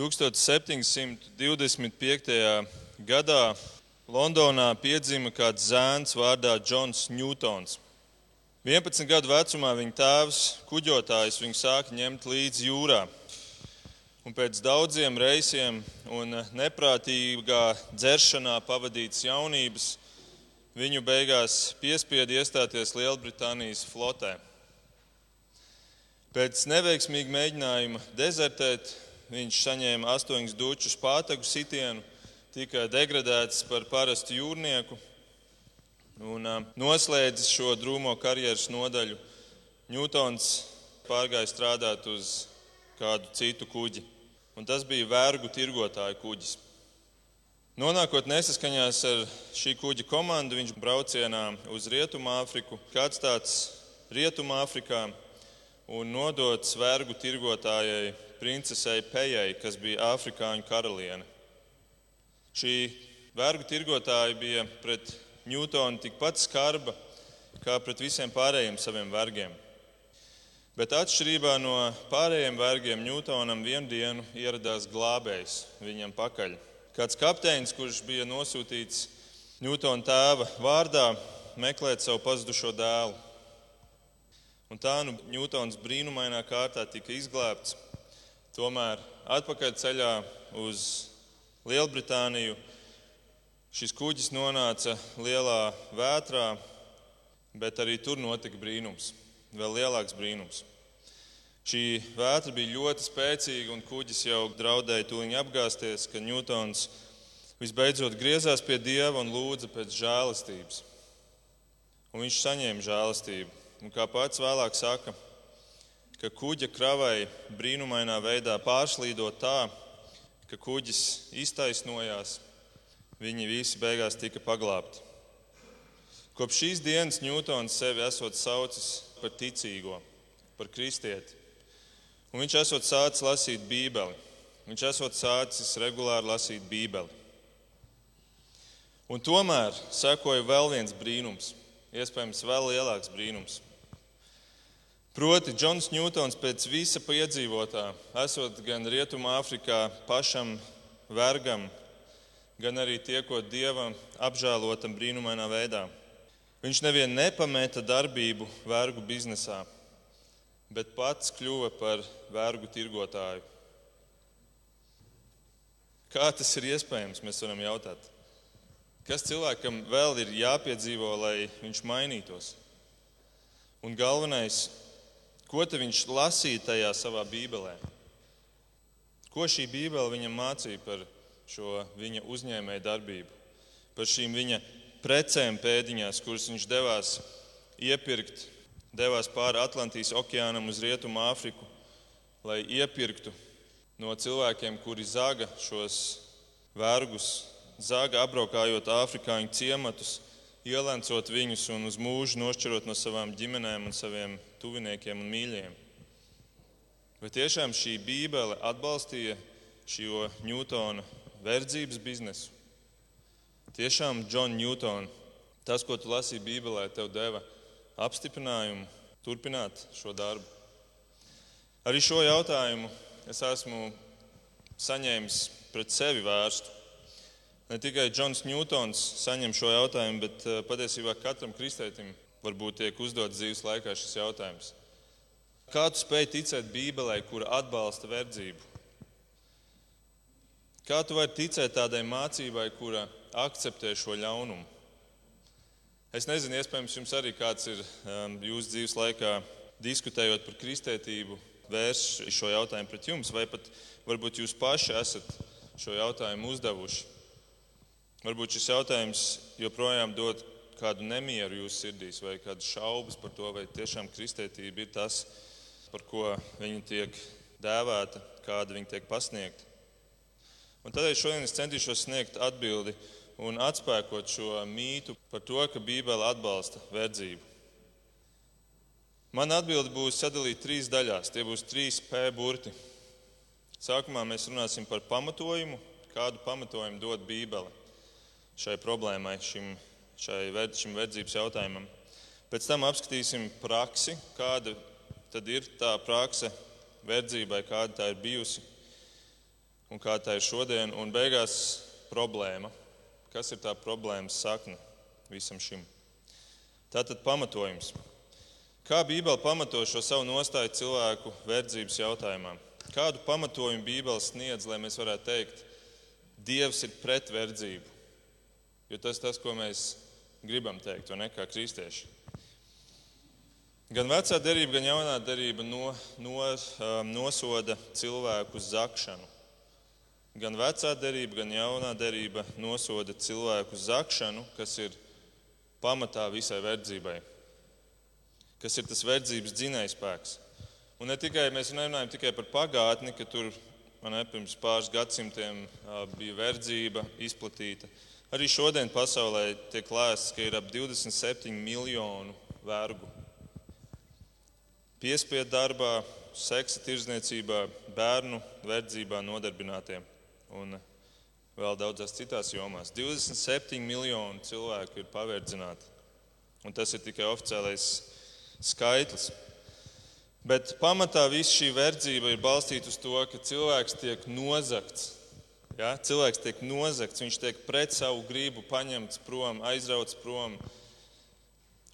1725. gadā Londonā piedzima kāds zēns vārdā Džons Ņūtons. 11 gadu vecumā viņa tēvs, kuģotājs, viņu sāka ņemt līdzi jūrā. Un pēc daudziem reisiem un neprātīgā dzeršanā pavadītas jaunības viņu beigās piespieda iestāties Lielbritānijas flotē. Pēc neveiksmīga mēģinājuma dezertēt, viņš saņēma astoņus dučus pātagu sitienu tika degradēts par parastu jūrnieku un noslēdzis šo drūmo karjeras nodaļu. Ņūtons pārgāja strādāt uz kādu citu kuģi, un tas bija vergu tirgotāju kuģis. Nonākot nesaskaņās ar šī kuģa komandu, viņš braucienā uz Rietumāfriku, kāds tāds Rietumāfrikā, un nodots vergu tirgotājai princesei Pejai, kas bija Āfrikāņu karaliene. Šī vergu tirgotāja bija pret Ņūtonu tikpat skarba kā pret visiem pārējiem saviem vergiem. Bet atšķirībā no pārējiem vergiem, Ņūtonam vienu dienu ieradās glābējs viņam pakaļ. Kāds kapteinis, kurš bija nosūtīts Ņūtona tēva vārdā, meklēt savu pazudušo dēlu. Un tā nu Ņūtons brīnumainā kārtā tika izglābts. Tomēr atpakaļ ceļā uz Lielbritāniju. Šis kuģis nonāca lielā vētrā, bet arī tur notika brīnums, vēl lielāks brīnums. Šī vētra bija ļoti spēcīga, un kuģis jau draudēja tūlīt apgāzties, kad Ņūtons visbeidzot griezās pie Dieva un lūdza pēc žēlastības. Un viņš saņēma žēlastību. Un kā pats vēlāk saka, ka kuģa kravai brīnumainā veidā pārslīdot tā, ka kuģis iztaisnojās, viņi visi beigās tika paglābti. Kopš šīs dienas Ņūtons sevi esot saucis par ticīgo, par kristieti. Un viņš esot sācis lasīt Bībeli. Viņš esot sācis regulāri lasīt Bībeli. Un tomēr sekoja vēl viens brīnums, iespējams, vēl lielāks brīnums. Proti, Džons Ņūtons pēc visa piedzīvotā, esot gan Rietumāfrikā pašam vergam, gan arī tiekot dievam apžēlotam brīnumainā veidā. Viņš nevien nepameta darbību vergu biznesā, bet pats kļuva par vergu tirgotāju. Kā tas ir iespējams, mēs varam jautāt. Kas cilvēkam vēl ir jāpiedzīvo, lai viņš mainītos? Un galvenais, Ko viņš lasīja tajā savā bībelē? Ko šī bībele viņam mācīja par šo viņa uzņēmēju darbību, par šīm viņa precēm pēdiņās, kuras viņš devās iepirkt, devās pāri Atlantijas okeānam uz Rietumu Āfriku, lai iepirktu no cilvēkiem, kuri zaga šos vergus, zaga apbraukājot afrikāņu ciematus, ielencot viņus un uz mūžu nošķirot no savām ģimenēm un saviem tuviniekiem un mīļiem. Vai tiešām šī bībele atbalstīja šo Ņūtona verdzības biznesu? Tiešām, Džon Ņūtona, tas, ko tu lasīji Bībelē, tev deva apstiprinājumu turpināt šo darbu. Arī šo jautājumu es esmu saņēmis pret sevi vērstu. Ne tikai Džons Ņūtons saņem šo jautājumu, bet eh, patiesībā katram kristētim varbūt tiek uzdots dzīves laikā šis jautājums. Kā tu spēj ticēt Bībelē, kura atbalsta verdzību? Kā tu vari ticēt tādai mācībai, kura akceptē šo ļaunumu? Es nezinu, iespējams, jums arī kāds ir um, jūsu dzīves laikā diskutējot par kristētību, vērš šo jautājumu pret jums, vai pat varbūt jūs paši esat šo jautājumu uzdevuši. Varbūt šis jautājums joprojām dod kādu nemieru jūsu sirdīs vai kādas šaubas par to, vai tiešām kristētība ir tas, par ko viņa tiek dēvēta, kāda viņa tiek pasniegta. Un tādēļ šodien es centīšos sniegt atbildi un atspēkot šo mītu par to, ka Bībele atbalsta verdzību. Mana atbilde būs sadalīta trīs daļās. Tie būs trīs P burti. Sākumā mēs runāsim par pamatojumu, kādu pamatojumu dod Bībele šai problēmai, šim šai, šim verdzības jautājumam. Pēc tam apskatīsim praksi, kāda tad ir tā prakse verdzībai, kāda tā ir bijusi. un kā tā ir šodien, un beigās problēma. Kas ir tā problēmas sakne visam šim? Tātad pamatojums. Kā Bībele pamato šo savu nostāju cilvēku verdzības jautājumā? Kādu pamatojumu Bībele sniedz, lai mēs varētu teikt, Dievs ir pret verdzību? Jo tas tas, ko mēs gribam teikt, vai ne, kā kristieši. Gan vecā derība, gan jaunā derība no, no, um, nosoda cilvēku zakšanu. Gan vecā derība, gan jaunā derība nosoda cilvēku zakšanu, kas ir pamatā visai verdzībai, kas ir tas verdzības dzinējspēks. Un ne tikai mēs nerunājam tikai par pagātni, ka tur ne, pirms pāris gadsimtiem bija verdzība izplatīta. Arī šodien pasaulē tiek lēsts, ka ir ap 27 miljonu vergu. Piespiedu darbā, seksa tirdzniecībā, bērnu verdzībā nodarbinātiem un vēl daudzās citās jomās. 27 miljoni cilvēku ir paverdzināti. Un tas ir tikai oficiālais skaitlis. Bet pamatā viss šī verdzība ir balstīta uz to, ka cilvēks tiek nozagts. Ja? Cilvēks tiek nozagts, viņš tiek pret savu gribu paņemts prom, aizrauts prom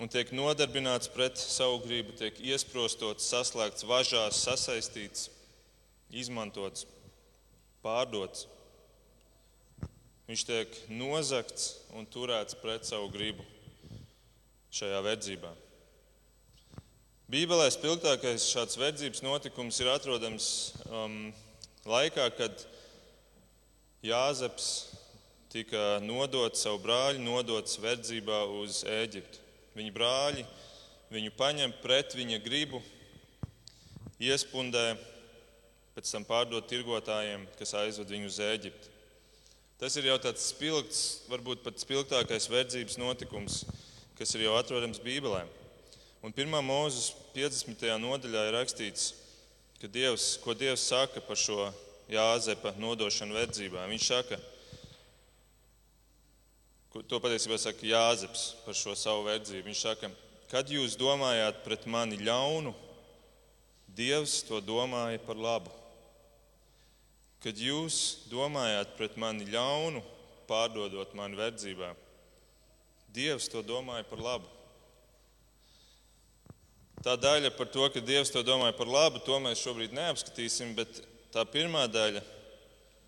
un tiek nodarbināts pret savu gribu, tiek iesprostots, saslēgts važās, sasaistīts, izmantots, pārdots. Viņš tiek nozagts un turēts pret savu gribu šajā verdzībā. Bībelē spilgtākais šāds verdzības notikums ir atrodams um, laikā, kad Jāzeps tika nodots, savu brāļu nodots verdzībā uz Ēģipti. Viņa brāļi viņu paņem pret viņa gribu, iespundē, pēc tam pārdot tirgotājiem, kas aizved viņu uz Ēģipti. Tas ir jau tāds spilgts, varbūt pat spilgtākais verdzības notikums, kas ir jau atrodams Bībelē. Un 1. mūzes 50. nodaļā ir rakstīts, ka Dievs, ko Dievs saka par šo Jāzepa nodošanu verdzībā. Viņš saka, to patiesībā saka Jāzeps par šo savu verdzību. Viņš saka, kad jūs domājāt pret mani ļaunu, Dievs to domāja par labu. Kad jūs domājāt pret mani ļaunu, pārdodot mani verdzībā, Dievs to domāja par labu. Tā daļa par to, ka Dievs to domāja par labu, to mēs šobrīd neapskatīsim, bet tā pirmā daļa,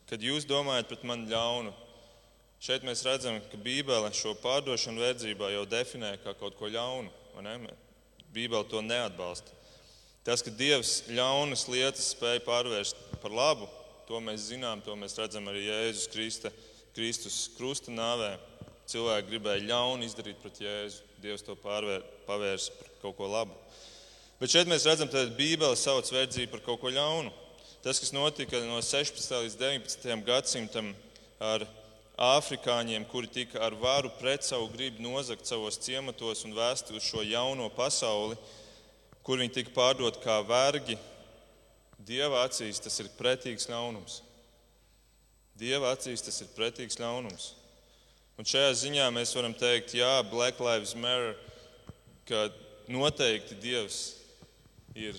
kad jūs domājat pret mani ļaunu, šeit mēs redzam, ka Bībele šo pārdošanu verdzībā jau definē kā kaut ko ļaunu. Bībele to neatbalsta. Tas, ka Dievs ļaunas lietas spēja pārvērst par labu, to mēs zinām, to mēs redzam arī Jēzus Krista, Kristus krusta nāvē. Cilvēki gribēja ļaunu izdarīt pret Jēzu. Dievs to pārvēr, pavērsa par kaut ko labu. Bet šeit mēs redzam, ka Bībele sauc verdzību par kaut ko ļaunu. Tas, kas notika no 16. līdz 19. gadsimtam ar afrikāņiem, kuri tika ar varu pret savu gribu nozagt savos ciematos un vēsti uz šo jauno pasauli, kur viņi tika pārdot kā vergi, Dieva acīs tas ir pretīgs ļaunums. Dieva acīs tas ir pretīgs ļaunums. Un šajā ziņā mēs varam teikt, jā, Black Lives Matter, ka noteikti Dievs ir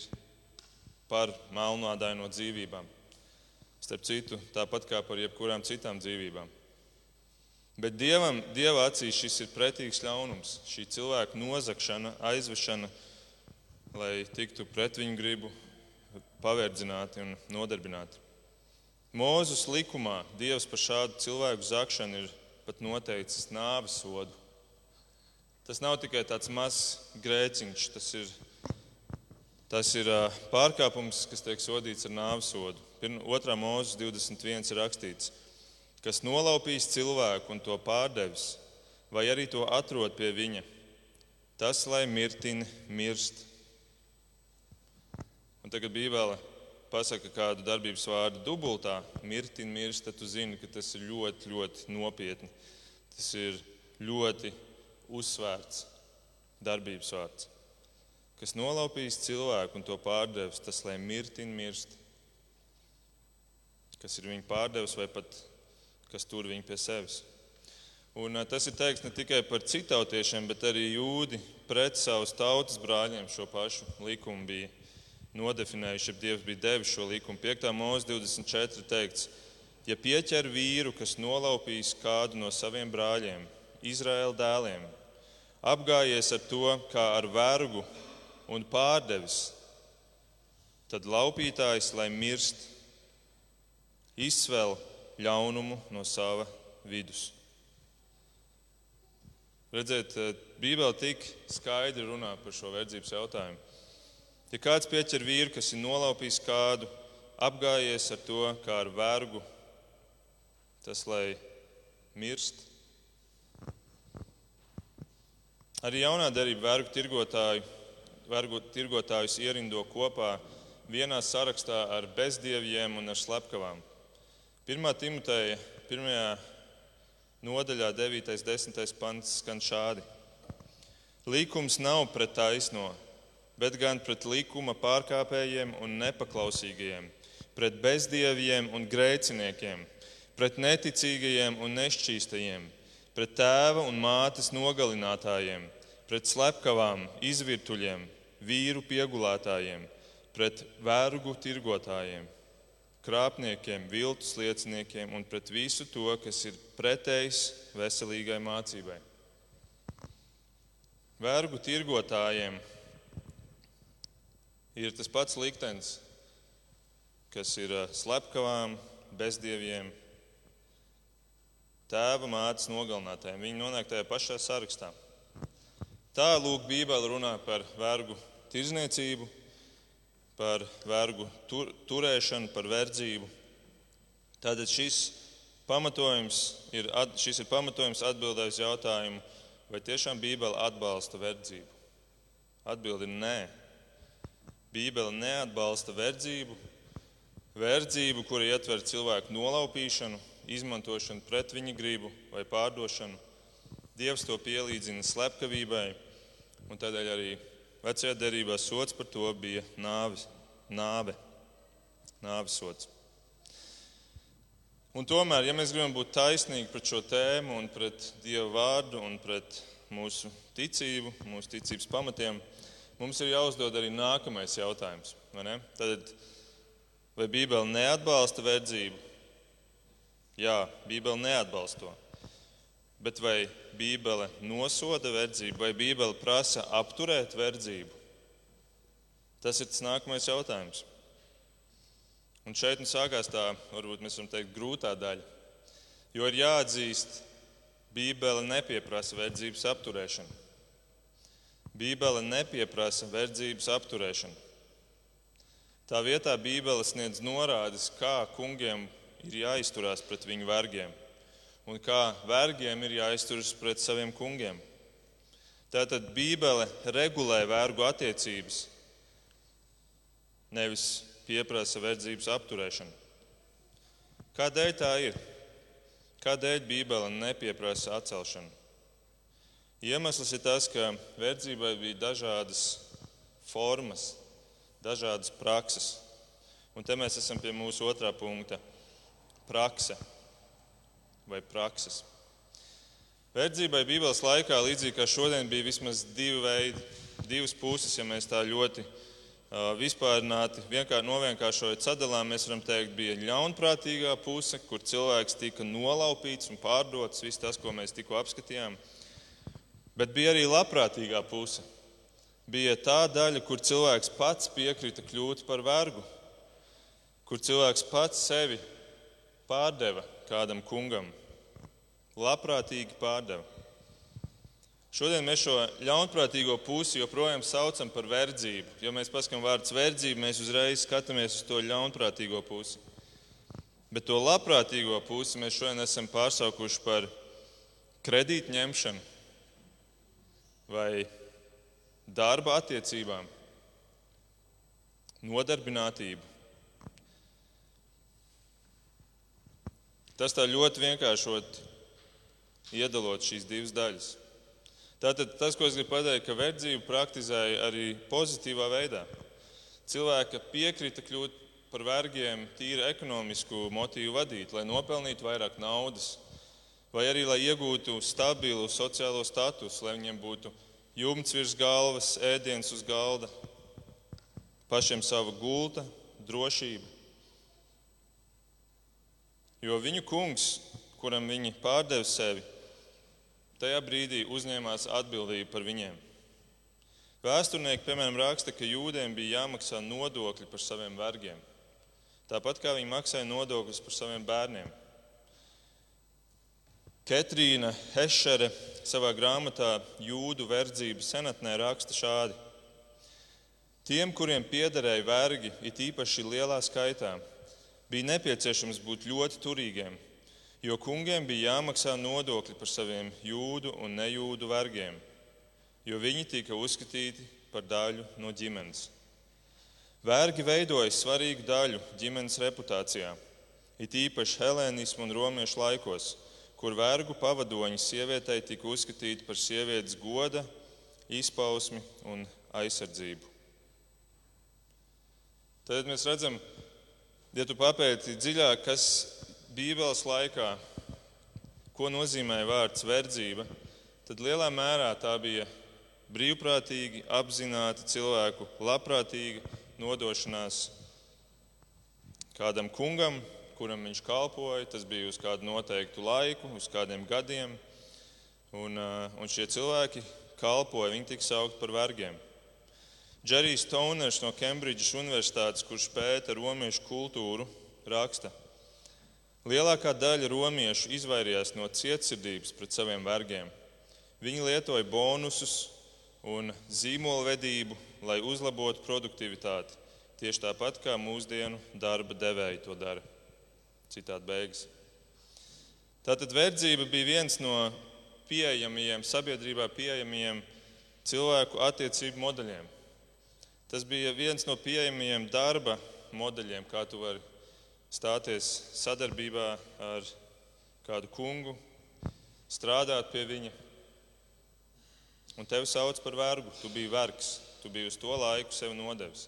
par melnādaino dzīvībām. Starp citu, tāpat kā par jebkurām citām dzīvībām. Bet dievam, Dieva acīs šis ir pretīgs ļaunums, šī cilvēka nozagšana, aizvešana, lai tiktu pret viņu gribu, paverdzināti un nodarbināti. Mūzus likumā Dievs par šādu cilvēku zakšanu ir pat noteicis nāves sodu. Tas nav tikai tāds mazs grēciņš, tas ir Tas ir pārkāpums, kas tiek sodīts ar nāves sodu. 2. mūzes 21 ir rakstīts, kas nolaupīs cilvēku un to pārdevis, vai arī to atrod pie viņa. Tas, lai mirtin mirst. Un tagad Bībele pasaka kādu darbības vārdu dubultā, mirtin mirst, tad tu zini, ka tas ir ļoti, ļoti nopietni. Tas ir ļoti uzsvērts darbības vārds kas nolaupīs cilvēku un to pārdevis, tas lai mirtin mirst. Kas ir viņu pārdevis vai pat kas tur viņu pie sevis. Un, tas ir teikts ne tikai par citautiešiem, bet arī jūdi pret savus tautas brāļiem šo pašu likumu bija nodefinējuši, ja Dievs bija devis šo likumu. 5. mūzika 24. teikts, ja pieķer vīru, kas nolaupīs kādu no saviem brāļiem, Izraēla dēliem, apgājies ar to kā ar vergu un pārdevis, tad laupītājs, lai mirst, izsver ļaunumu no sava vidus. Redziet, Bībele tik skaidri runā par šo verdzības jautājumu. Ja kāds pieķer vīru, kas ir nolaupījis kādu, apgājies ar to kā ar vergu, tas lai mirst. Arī jaunā derība vergu, tirgotāju, vergu tirgotājus ierindo kopā vienā sarakstā ar bezdieviem un ar slepkavām. 1. Timoteja 1. nodaļā 9. un 10. pants skan šādi. Līkums nav pret taisno bet gan pret likuma pārkāpējiem un nepaklausīgajiem, pret bezdieviem un grēciniekiem, pret neticīgajiem un nešķīstajiem, pret tēva un mātes nogalinātājiem, pret slepkavām, izvirtuļiem, vīru piegulētājiem, pret vergu tirgotājiem, krāpniekiem, viltus lieciniekiem un pret visu to, kas ir pretējs veselīgai mācībai. Vergu tirgotājiem ir tas pats liktenis, kas ir slepkavām, bezdieviem, tēva mātes nogalinātājiem. Viņi nonāk tajā pašā sarakstā. Tā lūk, Bībele runā par vergu tirzniecību, par vergu tur, turēšanu, par verdzību. Tātad šis pamatojums ir, šis ir pamatojums atbildēt uz jautājumu, vai tiešām Bībele atbalsta verdzību. Atbildi ir nē. Bībele neatbalsta verdzību, verdzību, kura ietver cilvēku nolaupīšanu, izmantošanu pret viņa gribu vai pārdošanu. Dievs to pielīdzina slepkavībai, un tādēļ arī vecajā derībā sots par to bija nāvis, nāve, nāves sots. Un tomēr, ja mēs gribam būt taisnīgi pret šo tēmu un pret Dieva vārdu un pret mūsu ticību, mūsu ticības pamatiem, mums ir jāuzdod arī nākamais jautājums. Vai Tad, vai Bībele neatbalsta verdzību? Jā, Bībele neatbalsta to. Bet vai Bībele nosoda verdzību, vai Bībele prasa apturēt verdzību? Tas ir tas nākamais jautājums. Un šeit nu sākās tā, varbūt mēs varam teikt, grūtā daļa. Jo ir jāatzīst, Bībele nepieprasa verdzības apturēšanu. Bībele nepieprasa verdzības apturēšanu. Tā vietā Bībele sniedz norādes, kā kungiem ir jāizturās pret viņu vergiem un kā vergiem ir jāizturas pret saviem kungiem. Tātad Bībele regulē vergu attiecības, nevis pieprasa verdzības apturēšanu. Kādēļ tā ir? Kādēļ Bībele nepieprasa atcelšanu? Iemesls ir tas, ka verdzībai bija dažādas formas, dažādas prakses. Un te mēs esam pie mūsu otrā punkta - prakse vai prakses. Verdzībai Bībeles laikā, līdzīgi kā šodien, bija vismaz divi veidi, divas puses, ja mēs tā ļoti uh, vispārināti vienkār, novienkāršojot sadalām, mēs varam teikt, bija ļaunprātīgā puse, kur cilvēks tika nolaupīts un pārdots, viss tas, ko mēs tikko apskatījām. Bet bija arī labprātīgā puse. Bija tā daļa, kur cilvēks pats piekrita kļūt par vergu, kur cilvēks pats sevi pārdeva kādam kungam. Labprātīgi pārdeva. Šodien mēs šo ļaunprātīgo pusi joprojām saucam par verdzību. Ja mēs paskatām vārdu verdzība, mēs uzreiz skatāmies uz to ļaunprātīgo pusi. Bet to labprātīgo pusi mēs šodien esam pārsaukuši par kredītņemšanu vai darba attiecībām, nodarbinātību. Tas tā ļoti vienkāršot iedalot šīs divas daļas. Tātad tas, ko es gribu pateikt, ka verdzību praktizēja arī pozitīvā veidā. Cilvēka piekrita kļūt par vergiem tīri ekonomisku motīvu vadīt, lai nopelnītu vairāk naudas, vai arī lai iegūtu stabilu sociālo statusu, lai viņiem būtu jumts virs galvas, ēdiens uz galda, pašiem sava gulta, drošība. Jo viņu kungs, kuram viņi pārdeva sevi, tajā brīdī uzņēmās atbildību par viņiem. Vēsturnieki, piemēram, raksta, ka jūdiem bija jāmaksā nodokļi par saviem vergiem. Tāpat kā viņi maksāja nodokļus par saviem bērniem. Ketrīna Hešere savā grāmatā Jūdu verdzību senatnē raksta šādi: Tiem, kuriem piederēja vergi, it īpaši lielā skaitā, bija nepieciešams būt ļoti turīgiem, jo kungiem bija jāmaksā nodokļi par saviem jūdu un nejūdu vergiem, jo viņi tika uzskatīti par daļu no ģimenes. Vergi veidoja svarīgu daļu ģimenes reputācijā, it īpaši helēnismu un romiešu laikos, kur vergu pavadoņi sievietei tika uzskatīti par sievietes goda, izpausmi un aizsardzību. Tad mēs redzam, ja tu papēti dziļāk, kas Bībeles laikā, ko nozīmē vārds verdzība, tad lielā mērā tā bija brīvprātīgi, apzināti cilvēku labprātīga nodošanās kādam kungam, kuram viņš kalpoja. Tas bija uz kādu noteiktu laiku, uz kādiem gadiem. Un, un šie cilvēki kalpoja, viņi tika saukti par vergiem. Džerijs Toners no Kembridžas Universitātes, kurš pēta romiešu kultūru, raksta, lielākā daļa romiešu izvairījās no cietsirdības pret saviem vergiem. Viņi lietoja bonusus un zīmolvedību, lai uzlabotu produktivitāti, tieši tāpat kā mūsdienu darba devēji to dara. Citādi beigas. Tātad verdzība bija viens no pieejamajiem, sabiedrībā pieejamajiem cilvēku attiecību modeļiem. Tas bija viens no pieejamajiem darba modeļiem, kā tu vari stāties sadarbībā ar kādu kungu, strādāt pie viņa. Un tevi sauc par vergu. Tu biji vergs, tu biji uz to laiku sev nodevis.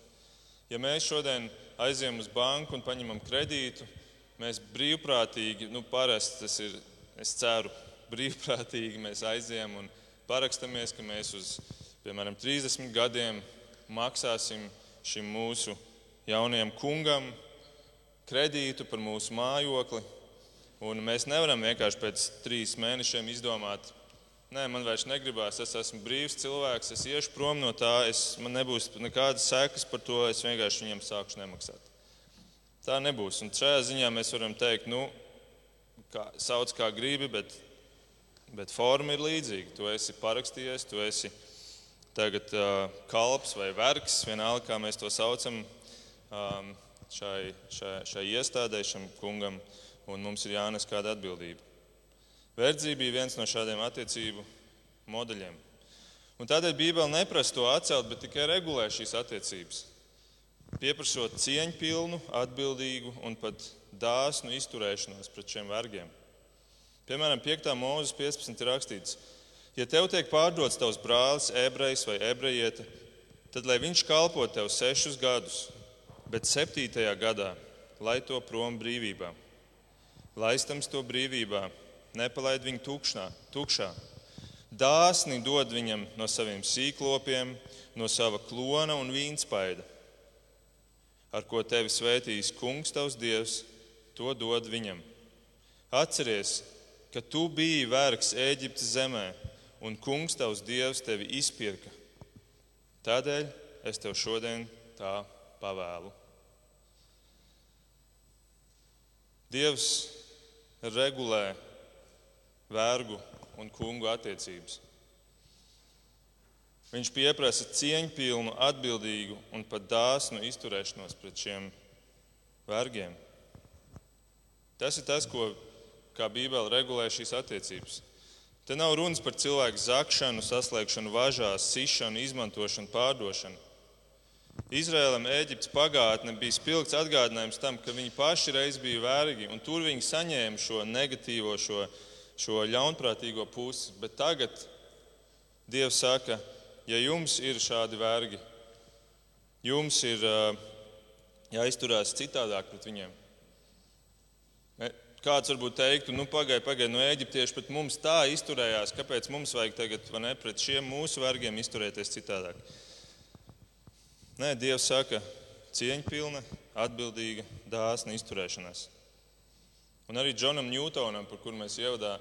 Ja mēs šodien aizjām uz banku un paņemam kredītu, mēs brīvprātīgi, nu, parasti tas ir, es ceru, brīvprātīgi mēs aizjām un parakstamies, ka mēs uz, piemēram, 30 gadiem maksāsim šim mūsu jaunajam kungam kredītu par mūsu mājokli. Un mēs nevaram vienkārši pēc trīs mēnešiem izdomāt, nē, man vairs negribās, es esmu brīvs cilvēks, es iešu prom no tā, es, man nebūs nekādas sekas par to, es vienkārši viņam sākšu nemaksāt. Tā nebūs. Un šajā ziņā mēs varam teikt, nu, kā, sauc kā gribi, bet, bet forma ir līdzīga. Tu esi parakstījies, tu esi tagad uh, kalps vai vergs, vienalga kā mēs to saucam, um, šai, šai, šai iestādē, šim kungam, un mums ir jānes kāda atbildība. Verdzība bija viens no šādiem attiecību modeļiem. Un tādēļ Bībele neprasa to atcelt, bet tikai regulē šīs attiecības. Pieprasot cieņpilnu, atbildīgu un pat dāsnu izturēšanos pret šiem vergiem. Piemēram, 5. mūzes 15. ir rakstīts, Ja tev tiek pārdots tavs brālis, ebrejs vai ebrejiete, tad lai viņš kalpo tev sešus gadus, bet septītajā gadā lai to prom brīvībā. Laistams to brīvībā, nepalaid viņu tukšnā, tukšā. Dāsni dod viņam no saviem sīklopiem, no sava klona un vīnspaida. Ar ko tevi svētīs kungs tavs dievs, to dod viņam. Atceries, ka tu biji vergs Ēģiptes zemē un kungs tavs dievs tevi izpirka. Tādēļ es tev šodien tā pavēlu. Dievs regulē vergu un kungu attiecības. Viņš pieprasa cieņpilnu, atbildīgu un pat dāsnu izturēšanos pret šiem vergiem. Tas ir tas, ko kā Bībele regulē šīs attiecības. Te nav runas par cilvēku zakšanu, saslēgšanu važās, sišanu, izmantošanu, pārdošanu. Izrēlam Eģiptes pagātne bija spilgts atgādinājums tam, ka viņi paši reiz bija vergi, un tur viņi saņēma šo negatīvo, šo, šo ļaunprātīgo pusi. Bet tagad Dievs saka, ja jums ir šādi vergi, jums ir jāizturās citādāk pret viņiem. Kāds varbūt teiktu, nu, pagaidi, pagaidi, no eģiptieši pret mums tā izturējās, kāpēc mums vajag tagad ne, pret šiem mūsu vergiem izturēties citādāk? Nē, Dievs saka, cieņpilna, atbildīga, dāsna izturēšanās. Un arī Džonam Ņūtonam, par kuru mēs ievadā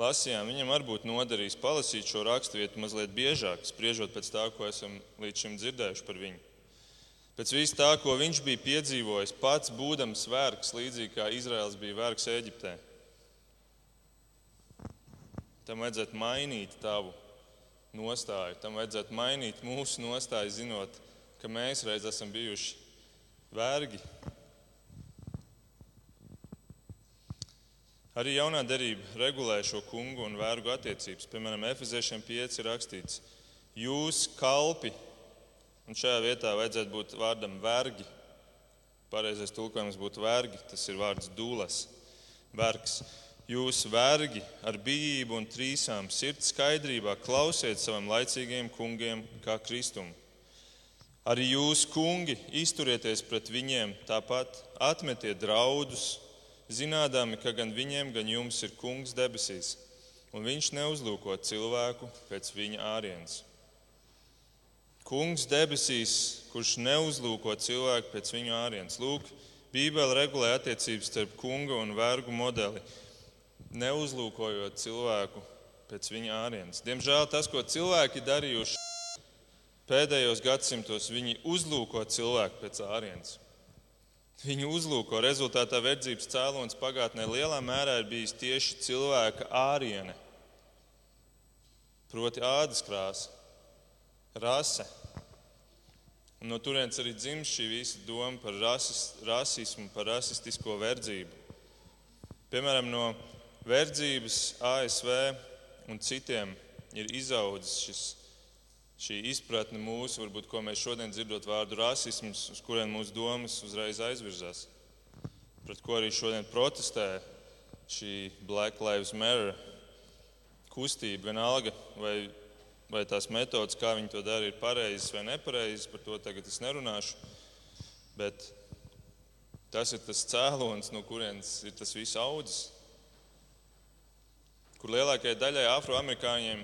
lasījām, viņam var būt noderījis palasīt šo raksturvietu mazliet biežāk, spriežot pēc tā, ko esam līdz šim dzirdējuši par viņu. Pēc vis tā, ko viņš bija piedzīvojis, pats būdams vergs, līdzīgi kā Izraels bija vergs Eģiptē. Tam vajadzētu mainīt tavu nostāju, tam vajadzētu mainīt mūsu nostāju, zinot, ka mēs reiz esam bijuši vergi. Arī jaunā derība regulē šo kungu un vergu attiecības. Piemēram, Efeziešiem 5 ir rakstīts, jūs kalpi, un šajā vietā vajadzētu būt vārdam vergi. Pareizais tulkojums būtu vergi, tas ir vārds dūles, vergs. Jūs vergi ar bijību un trīsām sirds skaidrībā klausiet savam laicīgajiem kungiem kā Kristum. Arī jūs, kungi, izturieties pret viņiem tāpat, atmetiet draudus, zinādami, ka gan viņiem, gan jums ir kungs debesīs, un viņš neuzlūko cilvēku pēc viņa ārienes. Kungs debesīs, kurš neuzlūko cilvēku pēc viņa ārienes. Lūk, Bībele regulē attiecības starp kunga un vergu modeli, neuzlūkojot cilvēku pēc viņa ārienes. Diemžēl tas, ko cilvēki darījuši pēdējos gadsimtos, viņi uzlūko cilvēku pēc ārienes. Viņu uzlūko rezultātā verdzības cēlonis pagātnē lielā mērā ir bijis tieši cilvēka āriene, proti, ādas krāsa, rase. Un no turienes arī dzimst šī visa doma par rasis, rasismu, par rasistisko verdzību. Piemēram, no verdzības ASV un citiem ir izaudzis šis šī izpratne mūsu, varbūt, ko mēs šodien dzirdot vārdu rasisms, uz kurien mūsu domas uzreiz aizvirzās, pret ko arī šodien protestē šī Black Lives Matter kustība, vienalga, vai, vai tās metodas, kā viņi to dara, ir pareizas vai nepareizas, par to tagad es nerunāšu. Bet tas ir tas cēlonis, no kurienes ir tas viss audzis. Kur lielākajai daļai afroamerikāņiem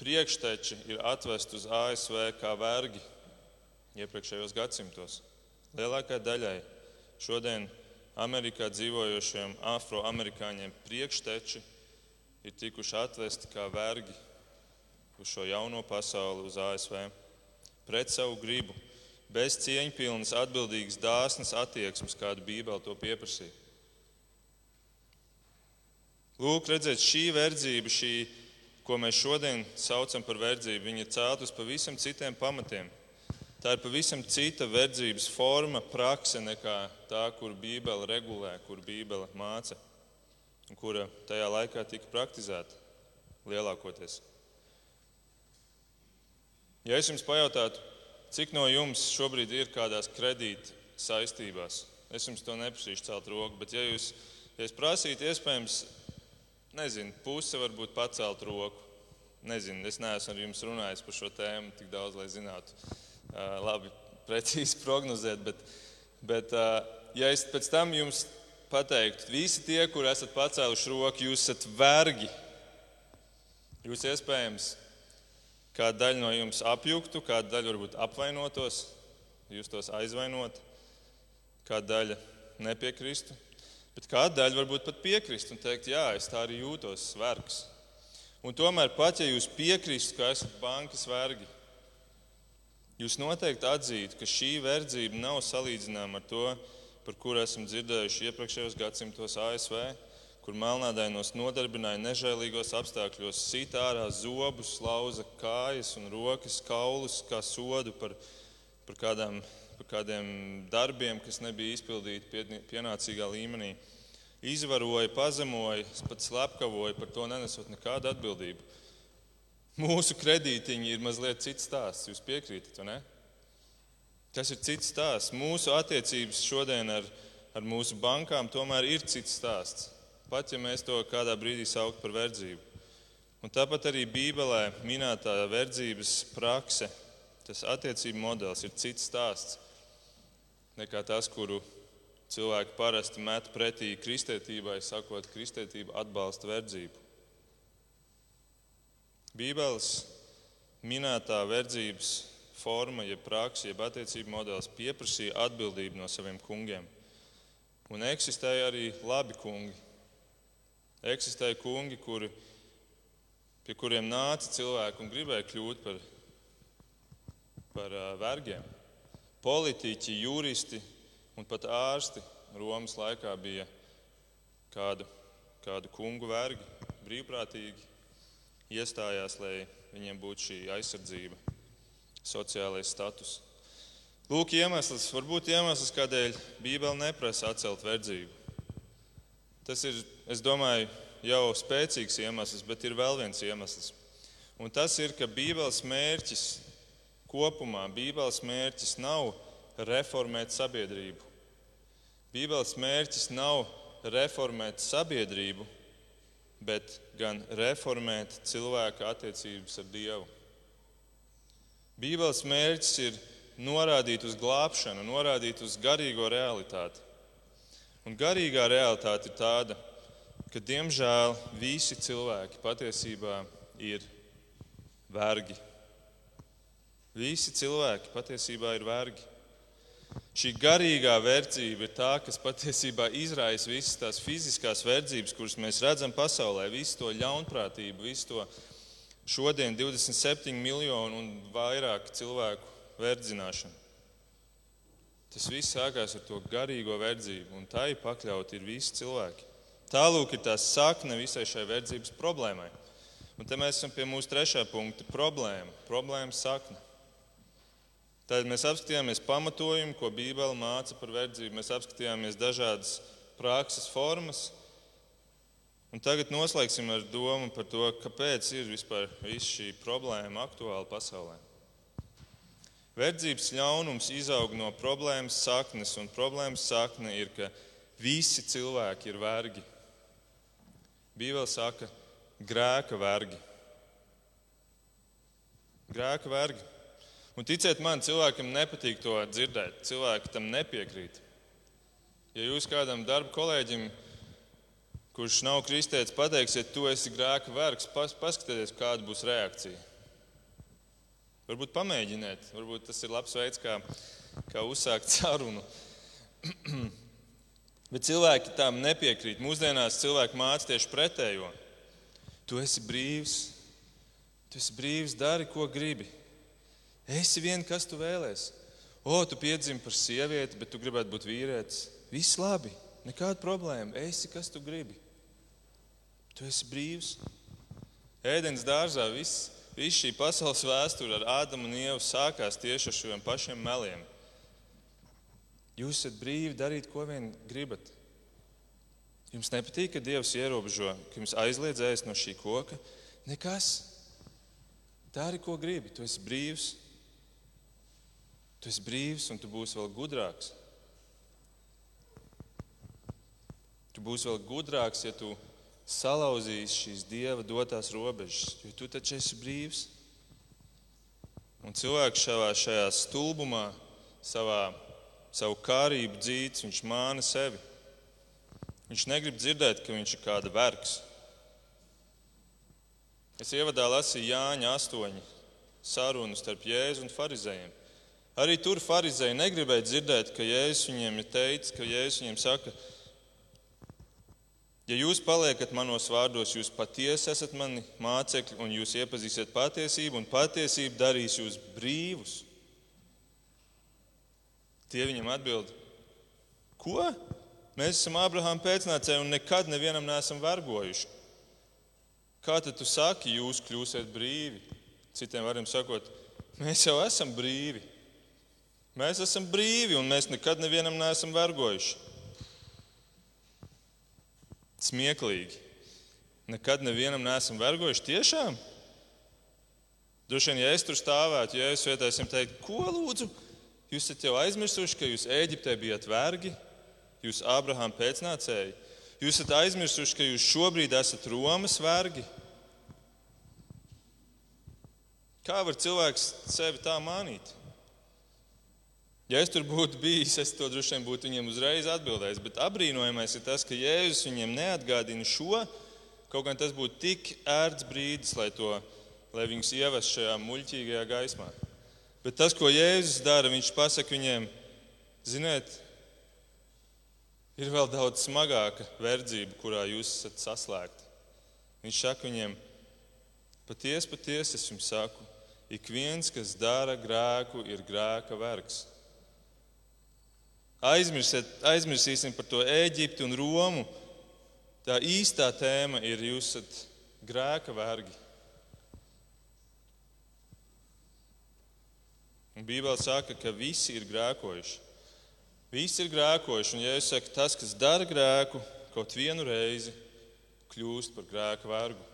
priekšteči ir atvesti uz ASV kā vergi iepriekšējos gadsimtos. Lielākajai daļai šodien Amerikā dzīvojošiem afroamerikāņiem priekšteči ir tikuši atvesti kā vergi uz šo jauno pasauli, uz ASV, pret savu gribu, bez cieņpilnas, atbildīgas, dāsnas attieksmes, kādu Bībele to pieprasīja. Lūk, redzēt, šī verdzība, šī ko mēs šodien saucam par verdzību, viņi ir celt uz pavisam citiem pamatiem. Tā ir pavisam cita verdzības forma, prakse nekā tā, kur Bībele regulē, kur Bībele māca kura tajā laikā tika praktizēta lielākoties. Ja es jums pajautātu, cik no jums šobrīd ir kādās kredīta saistībās, es jums to neprasīšu celt roku, bet ja jūs ja prasītu, iespējams, Nezinu, puse varbūt pacelt roku. Nezinu, es neesmu ar jums runājis par šo tēmu tik daudz, lai zinātu, uh, labi, precīzi prognozēt. Bet, bet uh, ja es pēc tam jums pateiktu, visi tie, kur esat pacēluši roku, jūs esat vergi. Jūs iespējams kāda daļa no jums apjuktu, kāda daļa varbūt apvainotos, jūs tos aizvainot, kāda daļa nepiekristu. Bet kāda daļa varbūt pat piekrist un teikt, jā, es tā arī jūtos vergs. Un tomēr, pat ja jūs piekristu, ka esat bankas vergi, jūs noteikti atzītu, ka šī verdzība nav salīdzināma ar to, par kuru esam dzirdējuši iepriekšējos gadsimtos ASV, kur melnādainos nodarbināja nežēlīgos apstākļos, sita ārā zobus, lauza kājas un rokas, kaulus kā sodu par, par kādām par kādiem darbiem, kas nebija izpildīti pienācīgā līmenī. Izvaroja, pazemoja, pat slepkavoja, par to nenesot nekādu atbildību. Mūsu kredītiņi ir mazliet cits stāsts. Jūs piekrītat, vai ne? Tas ir cits stāsts. Mūsu attiecības šodien ar, ar mūsu bankām tomēr ir cits stāsts. Pat ja mēs to kādā brīdī saukt par verdzību. Un tāpat arī Bībelē minētā verdzības prakse, tas attiecību modelis ir cits stāsts nekā tas, kuru cilvēki parasti met pretī kristietībai, sakot, kristietība atbalsta verdzību. Bībeles minētā verdzības forma, jeb praksa, jeb attiecību modelis pieprasīja atbildību no saviem kungiem. Un eksistēja arī labi kungi, eksistēja kungi, kuri, pie kuriem nāca cilvēki un gribēja kļūt par, par vergiem. Politiķi, juristi un pat ārsti Romas laikā bija kādu, kādu kungu vergi, brīvprātīgi iestājās, lai viņiem būtu šī aizsardzība, sociālais status. Lūk, iemesls, varbūt iemesls, kādēļ Bībele neprasa atcelt verdzību. Tas ir, es domāju, jau spēcīgs iemesls, bet ir vēl viens iemesls. Un tas ir, ka Bībeles mērķis kopumā, Bībeles mērķis nav reformēt sabiedrību. Bībeles mērķis nav reformēt sabiedrību, bet gan reformēt cilvēka attiecības ar Dievu. Bībeles mērķis ir norādīt uz glābšanu, norādīt uz garīgo realitāti. Un garīgā realitāte ir tāda, ka diemžēl visi cilvēki patiesībā ir vergi. Visi cilvēki patiesībā ir vergi. Šī garīgā verdzība ir tā, kas patiesībā izraisa visas tās fiziskās verdzības, kuras mēs redzam pasaulē, visu to ļaunprātību, visu to šodien 27 miljonu un vairāk cilvēku verdzināšanu. Tas viss sākās ar to garīgo verdzību, un tai pakļauti ir visi cilvēki. Tālūk ir tā sakne visai šai verdzības problēmai. Un te mēs esam pie mūsu trešā punkta - problēma. Problēma sakne. Tad mēs apskatījāmies pamatojumu, ko Bībele māca par verdzību. Mēs apskatījāmies dažādas prakses formas. Un tagad noslēgsim ar domu par to, kāpēc ir vispār šī problēma aktuāla pasaulē. Verdzības ļaunums izaug no problēmas saknes, un problēmas sakne ir, ka visi cilvēki ir vergi. Bībele saka, grēka vergi. Grēka vergi. Un ticiet man, cilvēkam nepatīk to dzirdēt, cilvēki tam nepiekrīt. Ja jūs kādam darba kolēģim, kurš nav kristietis, pateiksiet, tu esi grēka vergs, pas, paskatieties, kāda būs reakcija. Varbūt pamēģiniet, varbūt tas ir labs veids, kā, kā uzsākt sarunu. Bet cilvēki tam nepiekrīt. Mūsdienās cilvēki māca tieši pretējo. Tu esi brīvs, tu esi brīvs, dari, ko gribi. Esi vien, kas tu vēlēsies. O, tu piedzimi par sievieti, bet tu gribētu būt vīrietis. Viss labi, nekāda problēma. Esi, kas tu gribi. Tu esi brīvs. Ēdienas dārzā viss Viss šī pasaules vēsture ar Ādamu un Ievu sākās tieši ar šiem pašiem meliem. Jūs esat brīvi darīt, ko vien gribat. Jums nepatīk, ka Dievs ierobežo, ka jums aizliedz ēst no šī koka. Nekas. Dari, ko gribi. Tu esi brīvs. Tu esi brīvs un tu būsi vēl gudrāks. Tu būsi vēl gudrāks, ja tu salauzījis šīs dieva dotās robežas, jo tu taču esi brīvs. Un cilvēks šajā, šajā stulbumā, savā, savu kārību dzīts, viņš māna sevi. Viņš negrib dzirdēt, ka viņš ir kāda vergs. Es ievadā lasīju Jāņa 8 sarunu starp Jēzu un Pharizējiem. Arī tur Pharizēji negribēja dzirdēt, ka Jēzus viņiem ir teicis, ka Jēzus viņiem saka, ka Ja jūs paliekat manos vārdos, jūs patiesi esat mani mācekļi, un jūs iepazīsiet patiesību, un patiesība darīs jūs brīvus. Tie viņam atbild, ko? Mēs esam Ābrahāma pēcnācēji un nekad nevienam neesam vergojuši. Kā tad tu saki, jūs kļūsiet brīvi? Citiem vārdiem sakot, mēs jau esam brīvi. Mēs esam brīvi un mēs nekad nevienam neesam vergojuši smieklīgi. Nekad nevienam neesam vergojuši tiešām. Droši vien, ja es tur stāvētu, ja es vietā esmu teikt, ko lūdzu, jūs esat jau aizmirsuši, ka jūs Eģiptē bijat vergi, jūs Ābrahām pēcnācēji. Jūs esat aizmirsuši, ka jūs šobrīd esat Romas vergi. Kā var cilvēks sevi tā mānīt? Ja es tur būtu bijis, es to droši vien būtu viņiem uzreiz atbildējis. Bet apbrīnojamais ir tas, ka Jēzus viņiem neatgādina šo, kaut gan tas būtu tik ērts brīdis, lai, to, lai viņus ievestu šajā muļķīgajā gaismā. Bet tas, ko Jēzus dara, viņš pasaka viņiem, ziniet, ir vēl daudz smagāka verdzība, kurā jūs esat saslēgti. Viņš saka viņiem, patiesi, patiesi es jums saku, ik viens, kas dara grēku, ir grēka vergs. Aizmirsīsim par to Eģipti un Romu. Tā īstā tēma ir jūs esat grēka vergi. Un Bībele saka, ka visi ir grēkojuši. Visi ir grēkojuši, un ja es saku, tas, kas dara grēku, kaut vienu reizi kļūst par grēka vergu.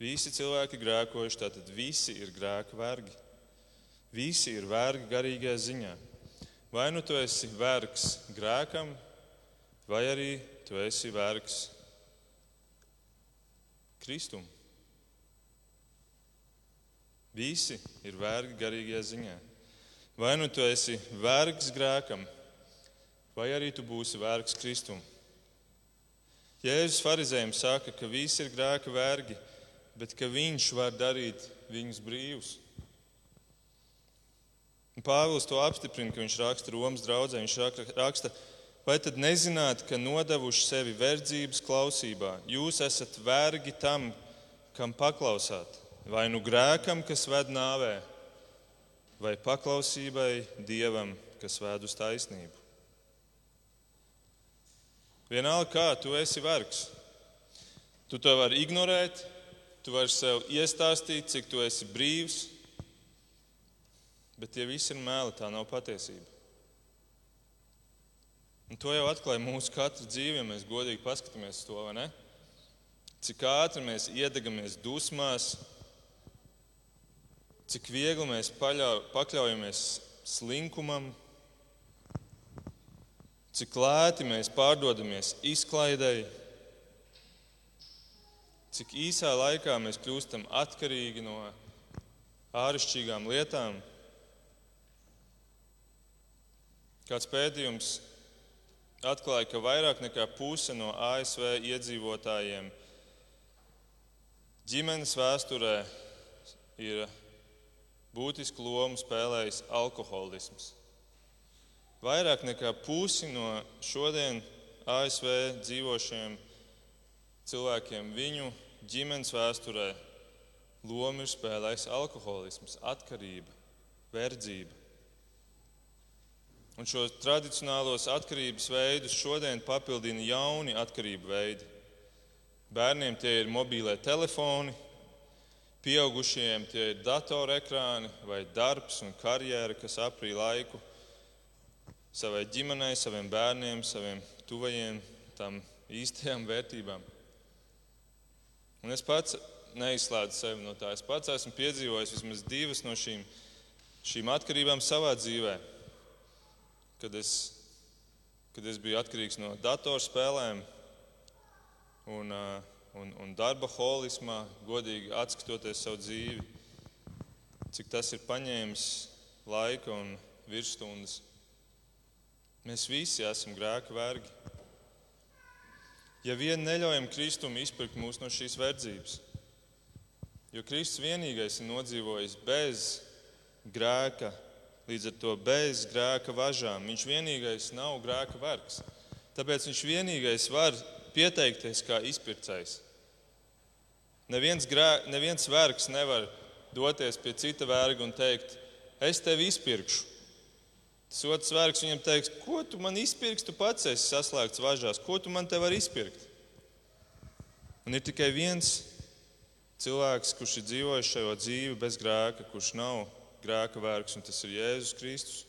Visi cilvēki ir grēkojuši, tātad visi ir grēka vergi. Visi ir vergi garīgajā ziņā. Vai nu tu esi vergs grēkam, vai arī tu esi vergs Kristum. Visi ir vergi garīgajā ziņā. Vai nu tu esi vergs grēkam, vai arī tu būsi vergs Kristum. Jēzus farizējiem saka, ka visi ir grēka vergi, bet ka viņš var darīt viņus brīvus. Pāvils to apstiprina, ka viņš raksta Romas draudzē. Viņš raksta, vai tad nezināt, ka nodevuši sevi verdzības klausībā, jūs esat vergi tam, kam paklausāt? Vai nu grēkam, kas ved nāvē, vai paklausībai Dievam, kas ved uz taisnību? Vienalga, kā tu esi vergs. Tu to vari ignorēt, tu vari sev iestāstīt, cik tu esi brīvs, bet tie visi ir meli, tā nav patiesība. Un to jau atklāja mūsu katra dzīve, ja mēs godīgi paskatāmies to, vai ne? Cik ātri mēs iedegamies dusmās, cik viegli mēs paļau, pakļaujamies slinkumam, cik lēti mēs pārdodamies izklaidēji, cik īsā laikā mēs kļūstam atkarīgi no āršķirīgām lietām. Kāds pētījums atklāja, ka vairāk nekā puse no ASV iedzīvotājiem ģimenes vēsturē ir būtisku lomu spēlējis alkoholisms. Vairāk nekā pusi no šodien ASV dzīvošiem cilvēkiem viņu ģimenes vēsturē lomu ir spēlējis alkoholisms, atkarība, verdzība. Un šos tradicionālos atkarības veidus šodien papildina jauni atkarību veidi. Bērniem tie ir mobīlie telefoni, Pieaugušajiem tie ir datorekrāni vai darbs un karjera, kas aprī laiku savai ģimenei, saviem bērniem, saviem tuvajiem, tam īstajām vērtībām. Un es pats neizslēdzu sevi no tā. Es pats esmu piedzīvojis vismaz divas no šīm, šīm atkarībām savā dzīvē. Kad es, kad es biju atkarīgs no datorspēlēm un un, un darba holismā, godīgi atskatoties savu dzīvi, cik tas ir paņēmis laika un virsstundas. Mēs visi esam grēka vergi. Ja vien neļaujam Kristum izpirkt mūs no šīs verdzības, jo Kristus vienīgais ir nodzīvojis bez grēka, līdz ar to bez grēka važām. Viņš vienīgais nav grēka vergs. Tāpēc viņš vienīgais var pieteikties kā izpircējs. Neviens, grē, neviens vergs nevar doties pie cita verga un teikt, es tevi izpirkšu. Tas otrs vergs viņam teiks, ko tu man izpirksi, tu pats esi saslēgts važās, ko tu man te vari izpirkt. Un ir tikai viens cilvēks, kurš ir dzīvojis šajā dzīvi bez grēka, kurš nav grēka vergs, un tas ir Jēzus Kristus.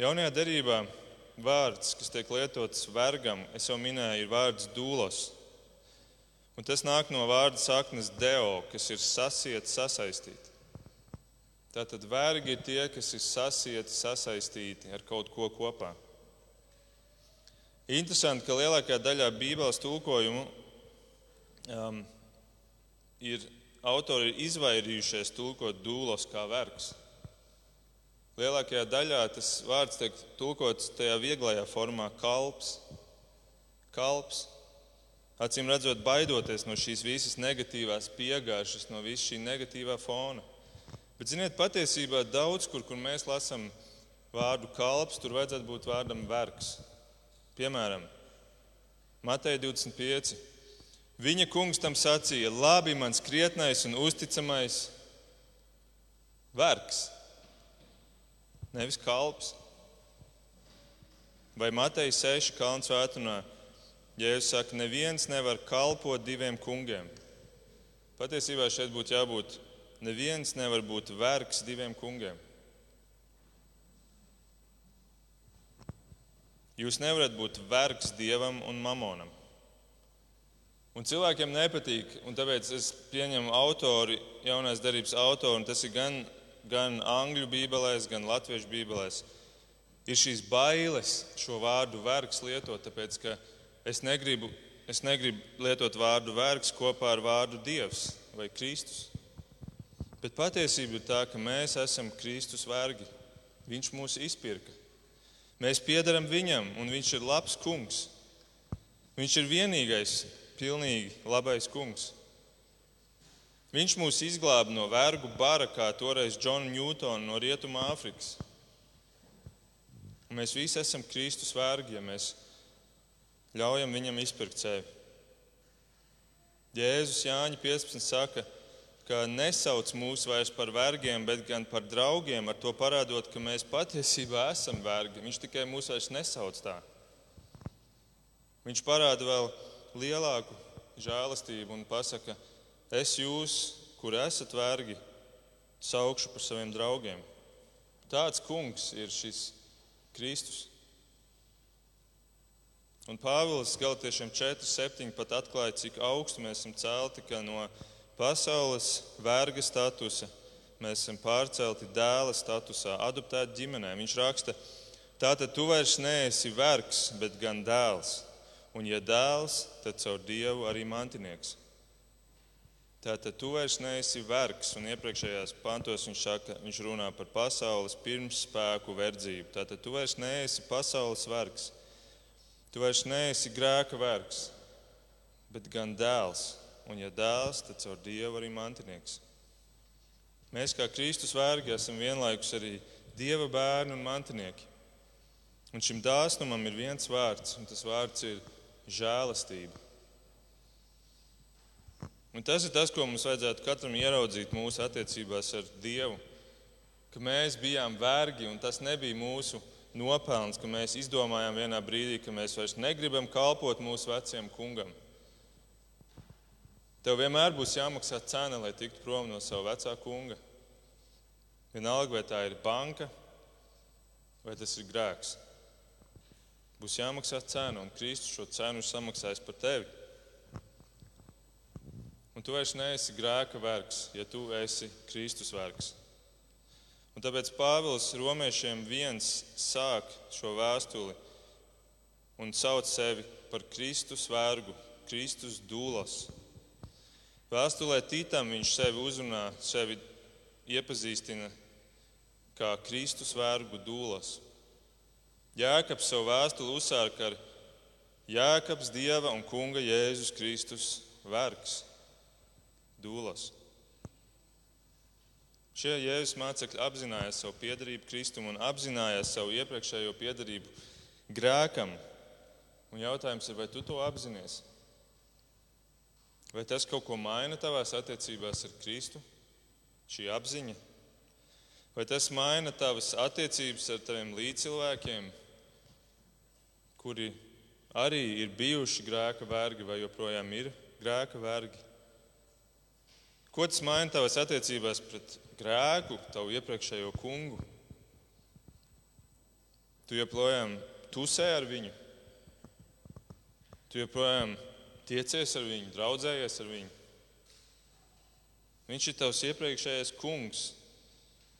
Jaunajā derībā vārds, kas tiek lietots vergam, jau minēju, ir vārds dūlos. Un tas nāk no vārda saknes deo, kas ir sasiet, sasaistīt. Tātad vergi ir tie, kas ir sasieti, sasaistīti ar kaut ko kopā. Interesanti, ka lielākajā daļā Bībeles tulkojumu um, ir autori ir izvairījušies tulkot dūlos kā vergs. Lielākajā daļā tas vārds tiek tulkots tajā vieglajā formā - kalps. kalps. Acīm redzot, baidoties no šīs visas negatīvās piegājušas, no visa šī negatīvā fona. Bet, ziniet, patiesībā daudz kur, kur mēs lasām vārdu kalps, tur vajadzētu būt vārdam vergs. Piemēram, Mateja 25. Viņa kungs tam sacīja: Labi, mans krietnais un uzticamais vergs, nevis kalps. Vai Mateja 6. kalns vētrunā, Jēzus saka, neviens nevar kalpot diviem kungiem. Patiesībā šeit būtu jābūt, neviens nevar būt vergs diviem kungiem. Jūs nevarat būt vergs dievam un mamonam. Un cilvēkiem nepatīk, un tāpēc es pieņemu autori, jaunās darbības autoru, un tas ir gan, gan angļu bībelēs, gan latviešu bībelēs. Ir šīs bailes šo vārdu vergs lietot, tāpēc ka es negribu, es negribu lietot vārdu vergs kopā ar vārdu dievs vai Kristus. Bet patiesība ir tā, ka mēs esam Kristus vergi. Viņš mūs izpirka. Mēs piedaram viņam, un viņš ir labs kungs. Viņš ir vienīgais, pilnīgi labais kungs. Viņš mūs izglāba no vergu bara, kā toreiz Džona Ņūtona no Rietumā Āfrikas. Mēs visi esam Kristus vergi, ja mēs ļaujam viņam izpirkt sevi. Jēzus Jāņa 15 saka, ka nesauc mūs vairs par vergiem, bet gan par draugiem, ar to parādot, ka mēs patiesībā esam vergi. Viņš tikai mūs vairs nesauc tā. Viņš parāda vēl lielāku žēlastību un pasaka, es jūs, kur esat vergi, saukšu par saviem draugiem. Tāds kungs ir šis Kristus. Un Pāvils Galatiešiem 4,7 pat atklāja, cik augstu mēs esam celti, ka no pasaules verga statusa mēs esam pārcelti dēla statusā, adoptēti ģimenē. Viņš raksta, tātad tu vairs neesi vergs, bet gan dēls. Un, ja dēls, tad caur dievu arī mantinieks. Tātad tu vairs neesi vergs, un iepriekšējās pantos viņš, saka, viņš runā par pasaules pirmsspēku verdzību. Tātad tu vairs neesi pasaules vergs, tu vairs neesi grēka vergs, bet gan dēls un, ja dēls, tad caur Dievu arī mantinieks. Mēs, kā Kristus vērgi, esam vienlaikus arī Dieva bērni un mantinieki. Un šim dāsnumam ir viens vārds, un tas vārds ir žēlastība. Un tas ir tas, ko mums vajadzētu katram ieraudzīt mūsu attiecībās ar Dievu. Ka mēs bijām vergi, un tas nebija mūsu nopelns, ka mēs izdomājām vienā brīdī, ka mēs vairs negribam kalpot mūsu vecajam kungam. Tev vienmēr būs jāmaksā cena, lai tiktu prom no sava vecā kunga. Vienalga, vai tā ir banka vai tas ir grēks. Būs jāmaksā cena, un Kristus šo cenu ir samaksājis par tevi. Un tu vairs neesi grēka vergs, ja tu esi Kristus vergs. Un tāpēc Pāvils romiešiem viens sāk šo vēstuli un sauc sevi par Kristus vergu, Kristus dūlas. Vēstulē Tītam viņš sevi uzrunā, sevi iepazīstina kā Kristus vergu dūlas. Jēkabs savu vēstuli uzsāk ar Jēkabs Dieva un Kunga Jēzus Kristus vergs dūlas. Šie Jēzus mācekļi apzinājās savu piedarību Kristum un apzinājās savu iepriekšējo piedarību grēkam. Un jautājums ir, vai tu to apzinājies? Vai tas kaut ko maina tavās attiecībās ar Kristu? Šī apziņa? Vai tas maina tavas attiecības ar taviem līdzcilvēkiem, kuri arī ir bijuši grēka vergi vai joprojām ir grēka vergi? Ko tas maina tavas attiecībās pret grēku, tavu iepriekšējo kungu? Tu joprojām tusē ar viņu, tu joprojām tiecies ar viņu, draudzējies ar viņu. Viņš ir tavs iepriekšējais kungs,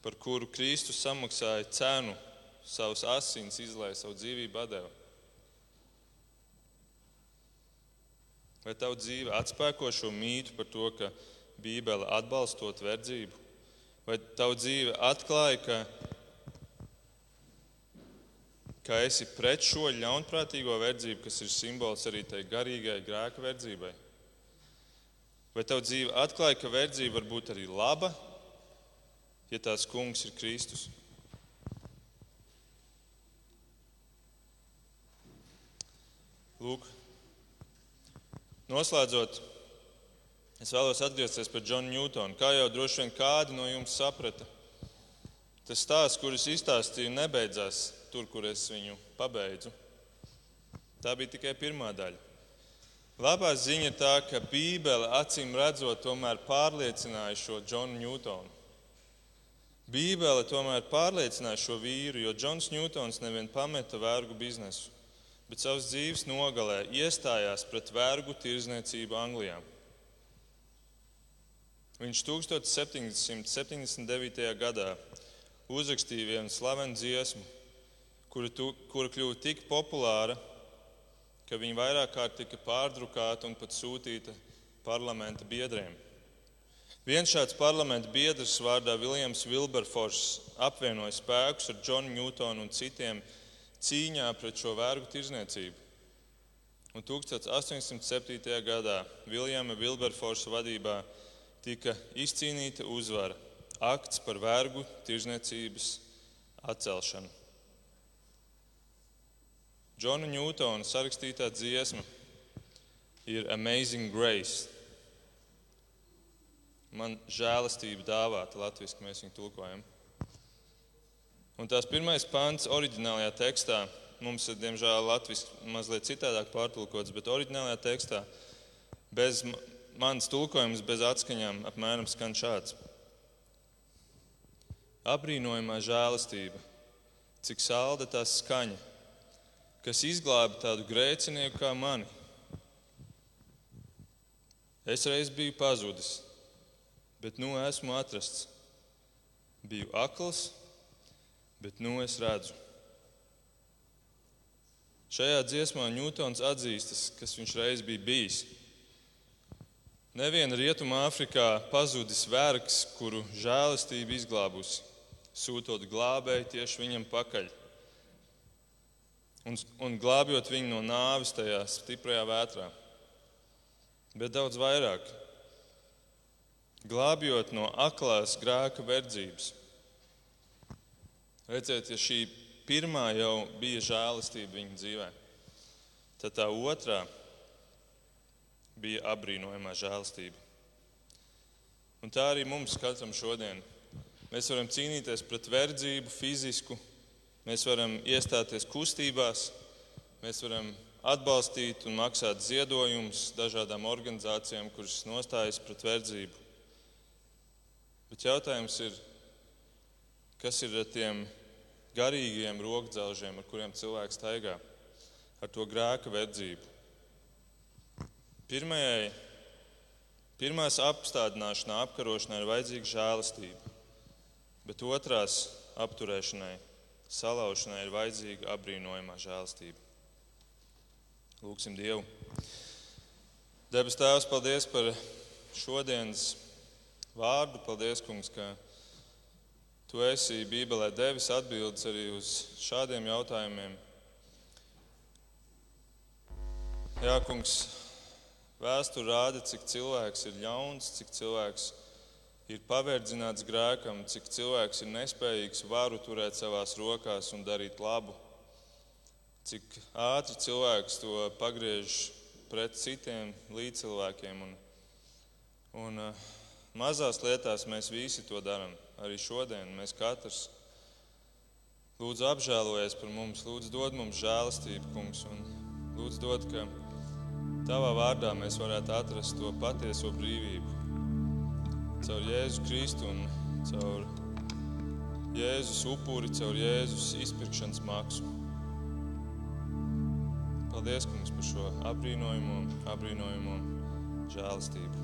par kuru Kristus samaksāja cenu, savus asins izlaiž, savu dzīvību deva. Vai tava dzīve atspēko šo mītu par to, ka Bībele atbalstot verdzību? Vai tava dzīve atklāja, ka ka esi pret šo ļaunprātīgo verdzību, kas ir simbols arī tai garīgai grēka verdzībai? Vai tev dzīve atklāja, ka verdzība var būt arī laba, ja tās kungs ir Kristus. Lūk, noslēdzot, es vēlos atgriezties pie Džona Ņūtona. Kā jau droši vien kādi no jums saprata, tas stāsts, kurus izstāstīju, nebeidzās tur, kur es viņu pabeidzu. Tā bija tikai pirmā daļa. Labā ziņa ir tā, ka Bībele acīm redzot, tomēr pārliecināja šo Džonu Ņūtonu. Bībele tomēr pārliecināja šo vīru, jo Džons Ņūtons nevien pameta vergu biznesu, bet savas dzīves nogalē iestājās pret vergu tirzniecību Anglijā. Viņš 1779. gadā uzrakstīja vienu slavenu dziesmu, kura, tu, kura kļuva tik populāra, ka viņa vairāk kārt tika pārdrukāta un pat sūtīta parlamenta biedriem. Viens šāds parlamenta biedrs vārdā Viljams Vilberfors apvienoja spēkus ar Džonu Ņūtonu un citiem cīņā pret šo vergu tirzniecību. Un 1807. gadā Viljama Vilberforsa vadībā tika izcīnīta uzvara - akts par vergu tirzniecības atcelšanu. Džona Ņūtona sarakstītā dziesma ir Amazing Grace. Man žēlastība dāvāta latviešu, mēs viņu tulkojam. Un tās pirmais pants oriģinālajā tekstā mums ir, diemžēl, latviešu mazliet citādāk pārtulkots, bet oriģinālajā tekstā bez manas tulkojums, bez atskaņām apmēram skan šāds. Abrīnojamā žēlastība, cik salda tās skaņa kas izglāba tādu grēcinieku kā mani. Es reiz biju pazudis, bet nu esmu atrasts. Biju akls, bet nu es redzu. Šajā dziesmā Ņūtons atzīstas, kas viņš reiz bija bijis. Neviena Rietumā Afrikā pazudis vergs, kuru žēlastība izglābusi, sūtot glābēju tieši viņam pakaļ un, un glābjot viņu no nāves tajā stiprajā vētrā. Bet daudz vairāk glābjot no aklās grēka verdzības. Redziet, ja šī pirmā jau bija žēlastība viņa dzīvē, tad tā otrā bija apbrīnojamā žēlastība. Un tā arī mums katram šodien. Mēs varam cīnīties pret verdzību, fizisku, Mēs varam iestāties kustībās, mēs varam atbalstīt un maksāt ziedojumus dažādām organizācijām, kuras nostājas pret verdzību. Bet jautājums ir, kas ir ar tiem garīgiem rokdzelžiem, ar kuriem cilvēks staigā, ar to grēka verdzību? Pirmajai, pirmās apstādināšanā, apkarošanai ir vajadzīga žēlastība, bet otrās apturēšanai salaušanai ir vajadzīga apbrīnojamā žēlastība. Lūksim Dievu. Debes Tēvs, paldies par šodienas vārdu. Paldies, Kungs, ka Tu esi Bībelē devis atbildes arī uz šādiem jautājumiem. Jā, Kungs, vēsture rāda, cik cilvēks ir ļauns, cik cilvēks ir paverdzināts grēkam, cik cilvēks ir nespējīgs varu turēt savās rokās un darīt labu, cik ātri cilvēks to pagriež pret citiem līdzcilvēkiem. Un, un uh, mazās lietās mēs visi to darām. Arī šodien mēs katrs lūdzu apžēlojies par mums, lūdzu dod mums žēlastību, kungs, un lūdzu dod, ka tavā vārdā mēs varētu atrast to patieso brīvību caur Jēzu Kristu un caur Jēzus upuri, caur Jēzus izpirkšanas maksu. Paldies, Kungs, par šo apbrīnojumu, apbrīnojumu žēlastību.